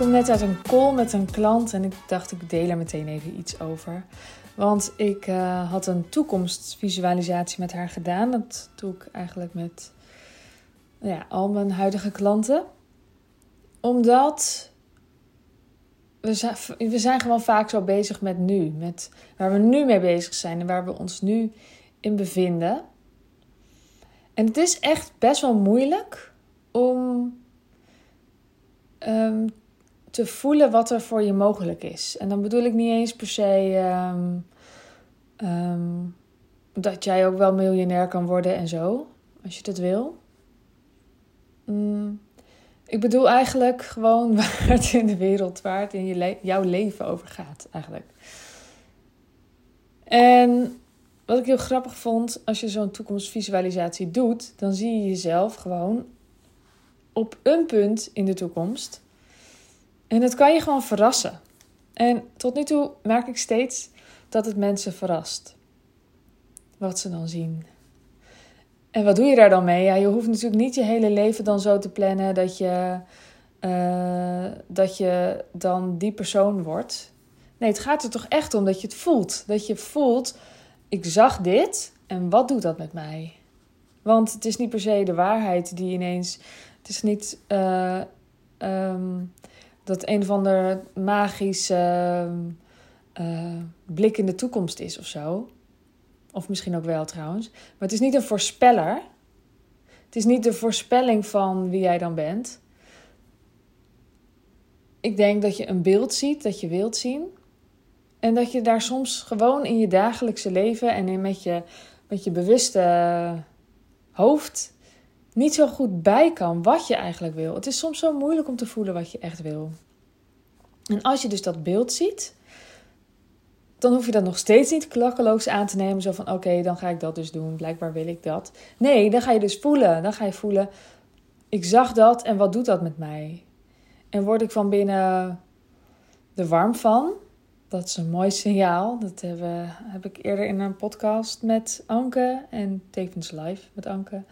kom net uit een call met een klant en ik dacht ik deel er meteen even iets over. Want ik uh, had een toekomstvisualisatie met haar gedaan. Dat doe ik eigenlijk met ja, al mijn huidige klanten. Omdat we zijn, we zijn gewoon vaak zo bezig met nu. Met waar we nu mee bezig zijn en waar we ons nu in bevinden. En het is echt best wel moeilijk om um, te voelen wat er voor je mogelijk is. En dan bedoel ik niet eens per se um, um, dat jij ook wel miljonair kan worden en zo, als je dat wil. Mm, ik bedoel eigenlijk gewoon waar het in de wereld, waar het in je le jouw leven over gaat, eigenlijk. En wat ik heel grappig vond, als je zo'n toekomstvisualisatie doet, dan zie je jezelf gewoon op een punt in de toekomst en dat kan je gewoon verrassen. En tot nu toe merk ik steeds dat het mensen verrast. Wat ze dan zien. En wat doe je daar dan mee? Ja, je hoeft natuurlijk niet je hele leven dan zo te plannen dat je, uh, dat je dan die persoon wordt. Nee, het gaat er toch echt om dat je het voelt. Dat je voelt, ik zag dit en wat doet dat met mij? Want het is niet per se de waarheid die ineens. Het is niet. Uh, um, dat een of ander magisch uh, blik in de toekomst is of zo. Of misschien ook wel trouwens. Maar het is niet een voorspeller. Het is niet de voorspelling van wie jij dan bent. Ik denk dat je een beeld ziet dat je wilt zien. En dat je daar soms gewoon in je dagelijkse leven en in met, je, met je bewuste hoofd niet zo goed bij kan wat je eigenlijk wil. Het is soms zo moeilijk om te voelen wat je echt wil. En als je dus dat beeld ziet, dan hoef je dat nog steeds niet klakkeloos aan te nemen. Zo van oké, dan ga ik dat dus doen. Blijkbaar wil ik dat. Nee, dan ga je dus voelen. Dan ga je voelen, ik zag dat en wat doet dat met mij? En word ik van binnen er warm van? Dat is een mooi signaal. Dat heb ik eerder in een podcast met Anke en tevens live met Anke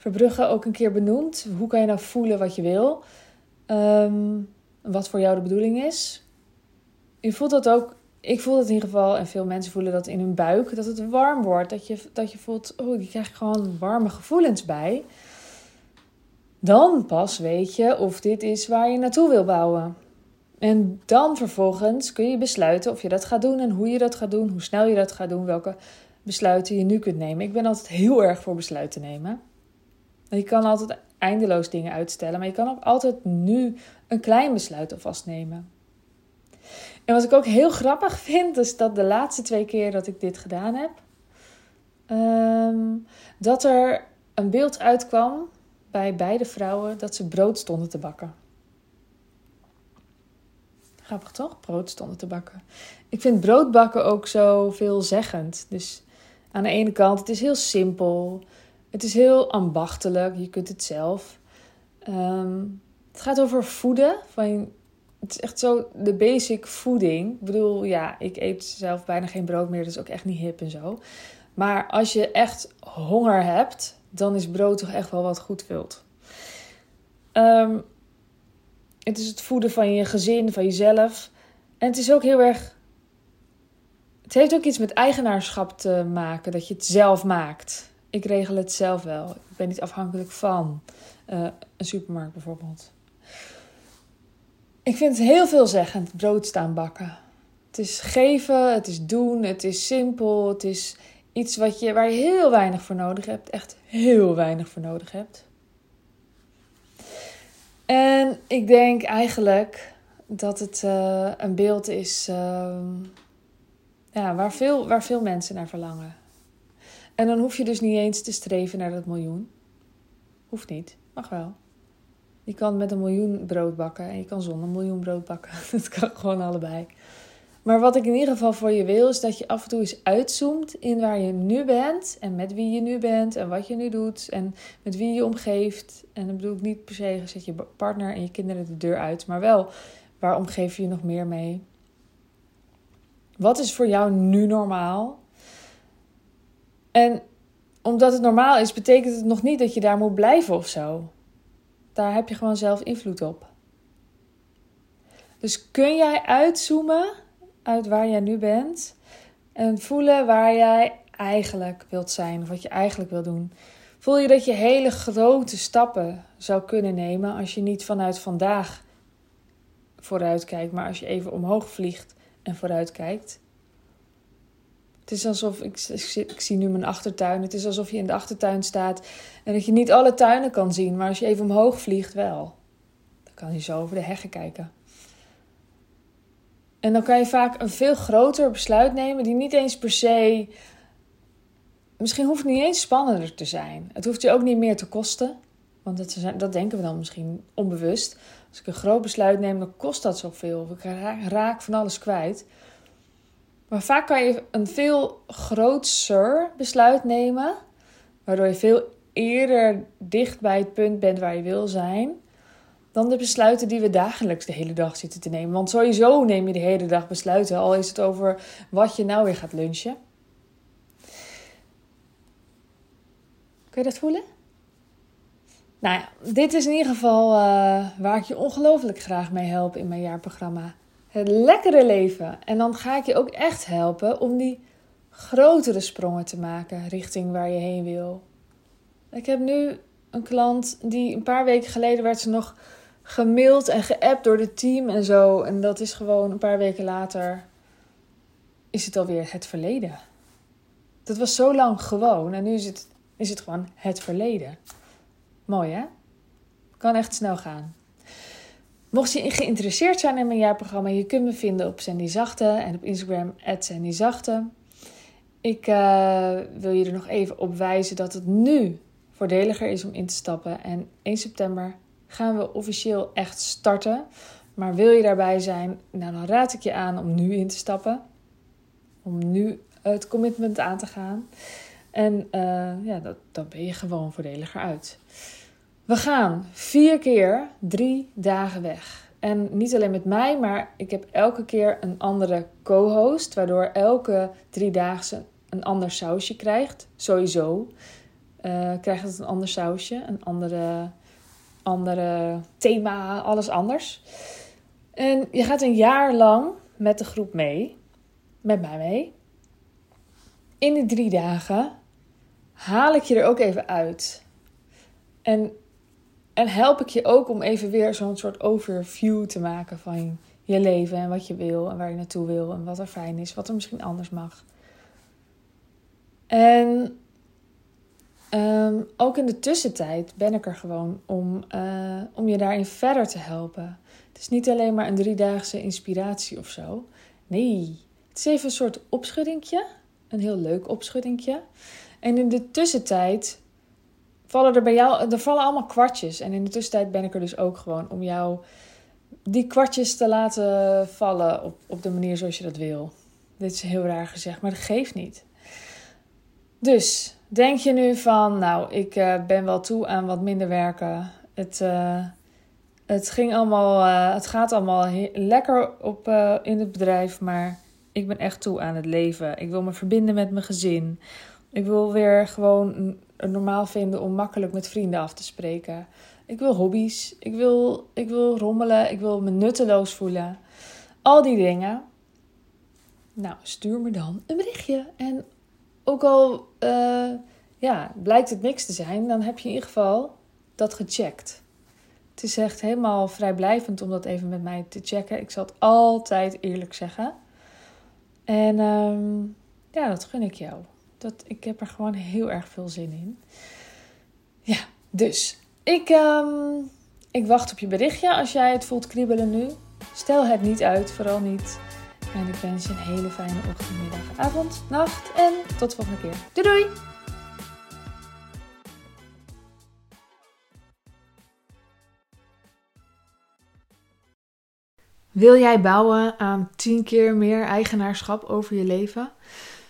Verbrugge ook een keer benoemd. Hoe kan je nou voelen wat je wil? Um, wat voor jou de bedoeling is. Je voelt dat ook. Ik voel dat in ieder geval, en veel mensen voelen dat in hun buik, dat het warm wordt. Dat je, dat je voelt, oh, je krijgt gewoon warme gevoelens bij. Dan pas weet je of dit is waar je naartoe wil bouwen. En dan vervolgens kun je besluiten of je dat gaat doen en hoe je dat gaat doen, hoe snel je dat gaat doen, welke besluiten je nu kunt nemen. Ik ben altijd heel erg voor besluiten nemen. Je kan altijd eindeloos dingen uitstellen, maar je kan ook altijd nu een klein besluit alvast nemen. En wat ik ook heel grappig vind, is dat de laatste twee keer dat ik dit gedaan heb, ehm, dat er een beeld uitkwam bij beide vrouwen dat ze brood stonden te bakken. Grappig toch? Brood stonden te bakken. Ik vind broodbakken ook zo veelzeggend. Dus aan de ene kant, het is heel simpel. Het is heel ambachtelijk. Je kunt het zelf. Um, het gaat over voeden. Van, het is echt zo de basic voeding. Ik bedoel, ja, ik eet zelf bijna geen brood meer. Dat is ook echt niet hip en zo. Maar als je echt honger hebt, dan is brood toch echt wel wat goed vult. Ehm, het is het voeden van je gezin, van jezelf. En het is ook heel erg. Het heeft ook iets met eigenaarschap te maken, dat je het zelf maakt. Ik regel het zelf wel. Ik ben niet afhankelijk van uh, een supermarkt bijvoorbeeld. Ik vind het heel veelzeggend, brood staan bakken. Het is geven, het is doen, het is simpel, het is iets wat je, waar je heel weinig voor nodig hebt. Echt heel weinig voor nodig hebt. En ik denk eigenlijk dat het uh, een beeld is uh, ja, waar, veel, waar veel mensen naar verlangen. En dan hoef je dus niet eens te streven naar dat miljoen. Hoeft niet, mag wel. Je kan met een miljoen brood bakken en je kan zonder een miljoen brood bakken. Dat kan gewoon allebei. Maar wat ik in ieder geval voor je wil, is dat je af en toe eens uitzoomt in waar je nu bent. En met wie je nu bent en wat je nu doet. En met wie je omgeeft. En dan bedoel ik niet per se, zet je partner en je kinderen de deur uit. Maar wel, waar omgeef je je nog meer mee? Wat is voor jou nu normaal? En omdat het normaal is, betekent het nog niet dat je daar moet blijven of zo. Daar heb je gewoon zelf invloed op. Dus kun jij uitzoomen uit waar jij nu bent en voelen waar jij eigenlijk wilt zijn of wat je eigenlijk wil doen? Voel je dat je hele grote stappen zou kunnen nemen als je niet vanuit vandaag vooruit kijkt, maar als je even omhoog vliegt en vooruit kijkt? Het is alsof, ik, ik, zie nu mijn achtertuin, het is alsof je in de achtertuin staat en dat je niet alle tuinen kan zien, maar als je even omhoog vliegt wel. Dan kan je zo over de heggen kijken. En dan kan je vaak een veel groter besluit nemen die niet eens per se. Misschien hoeft het niet eens spannender te zijn. Het hoeft je ook niet meer te kosten. Want dat, dat denken we dan misschien onbewust. Als ik een groot besluit neem, dan kost dat zoveel. Ik raak van alles kwijt. Maar vaak kan je een veel groter besluit nemen, waardoor je veel eerder dicht bij het punt bent waar je wil zijn, dan de besluiten die we dagelijks de hele dag zitten te nemen. Want sowieso neem je de hele dag besluiten, al is het over wat je nou weer gaat lunchen. Kun je dat voelen? Nou ja, dit is in ieder geval uh, waar ik je ongelooflijk graag mee help in mijn jaarprogramma het lekkere leven. En dan ga ik je ook echt helpen om die grotere sprongen te maken richting waar je heen wil. Ik heb nu een klant die een paar weken geleden werd ze nog gemaild en geappt door het team en zo. En dat is gewoon een paar weken later is het alweer het verleden. Dat was zo lang gewoon en nu is het, is het gewoon het verleden. Mooi hè? Kan echt snel gaan. Mocht je geïnteresseerd zijn in mijn jaarprogramma, je kunt me vinden op Sandy Zachte en op Instagram Sandy Zachte. Ik uh, wil je er nog even op wijzen dat het nu voordeliger is om in te stappen. En 1 september gaan we officieel echt starten. Maar wil je daarbij zijn, nou dan raad ik je aan om nu in te stappen. Om nu het commitment aan te gaan. En uh, ja, dat, dan ben je gewoon voordeliger uit. We gaan vier keer drie dagen weg. En niet alleen met mij, maar ik heb elke keer een andere co-host, waardoor elke driedaagse een ander sausje krijgt. Sowieso uh, krijgt het een ander sausje, een andere, andere thema, alles anders. En je gaat een jaar lang met de groep mee, met mij mee. In die drie dagen haal ik je er ook even uit. En en help ik je ook om even weer zo'n soort overview te maken van je leven en wat je wil en waar je naartoe wil en wat er fijn is, wat er misschien anders mag. En ehm, ook in de tussentijd ben ik er gewoon om, uh, om je daarin verder te helpen. Het is niet alleen maar een driedaagse inspiratie of zo. Nee, het is even een soort opschuddingje. Een heel leuk opschuddingje. En in de tussentijd vallen er bij jou, er vallen allemaal kwartjes. En in de tussentijd ben ik er dus ook gewoon om jou die kwartjes te laten vallen op, op de manier zoals je dat wil. Dit is heel raar gezegd, maar dat geeft niet. Dus denk je nu van, nou, ik uh, ben wel toe aan wat minder werken. Het, uh, het ging allemaal, uh, het gaat allemaal lekker op in het bedrijf, maar ik ben echt toe aan het leven. Ik wil me verbinden met mijn gezin. Ik wil weer gewoon normaal vinden om makkelijk met vrienden af te spreken. Ik wil hobby's. Ik wil, ik wil rommelen. Ik wil me nutteloos voelen. Al die dingen. Nou, stuur me dan een berichtje. En ook al uh, ja, blijkt het niks te zijn, dan heb je in ieder geval dat gecheckt. Het is echt helemaal vrijblijvend om dat even met mij te checken. Ik zal het altijd eerlijk zeggen. En um, ja, dat gun ik jou. Dat, ik heb er gewoon heel erg veel zin in. Ja, dus ik, um, ik wacht op je berichtje als jij het voelt kriebelen nu. Stel het niet uit, vooral niet. En ik wens je een hele fijne ochtend, middag, avond, nacht en tot de volgende keer. Doei doei! Wil jij bouwen aan 10 keer meer eigenaarschap over je leven?